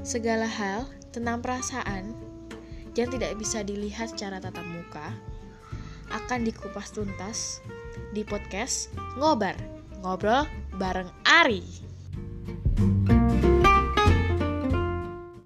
Segala hal tentang perasaan yang tidak bisa dilihat secara tatap muka akan dikupas tuntas di podcast Ngobar, Ngobrol bareng Ari.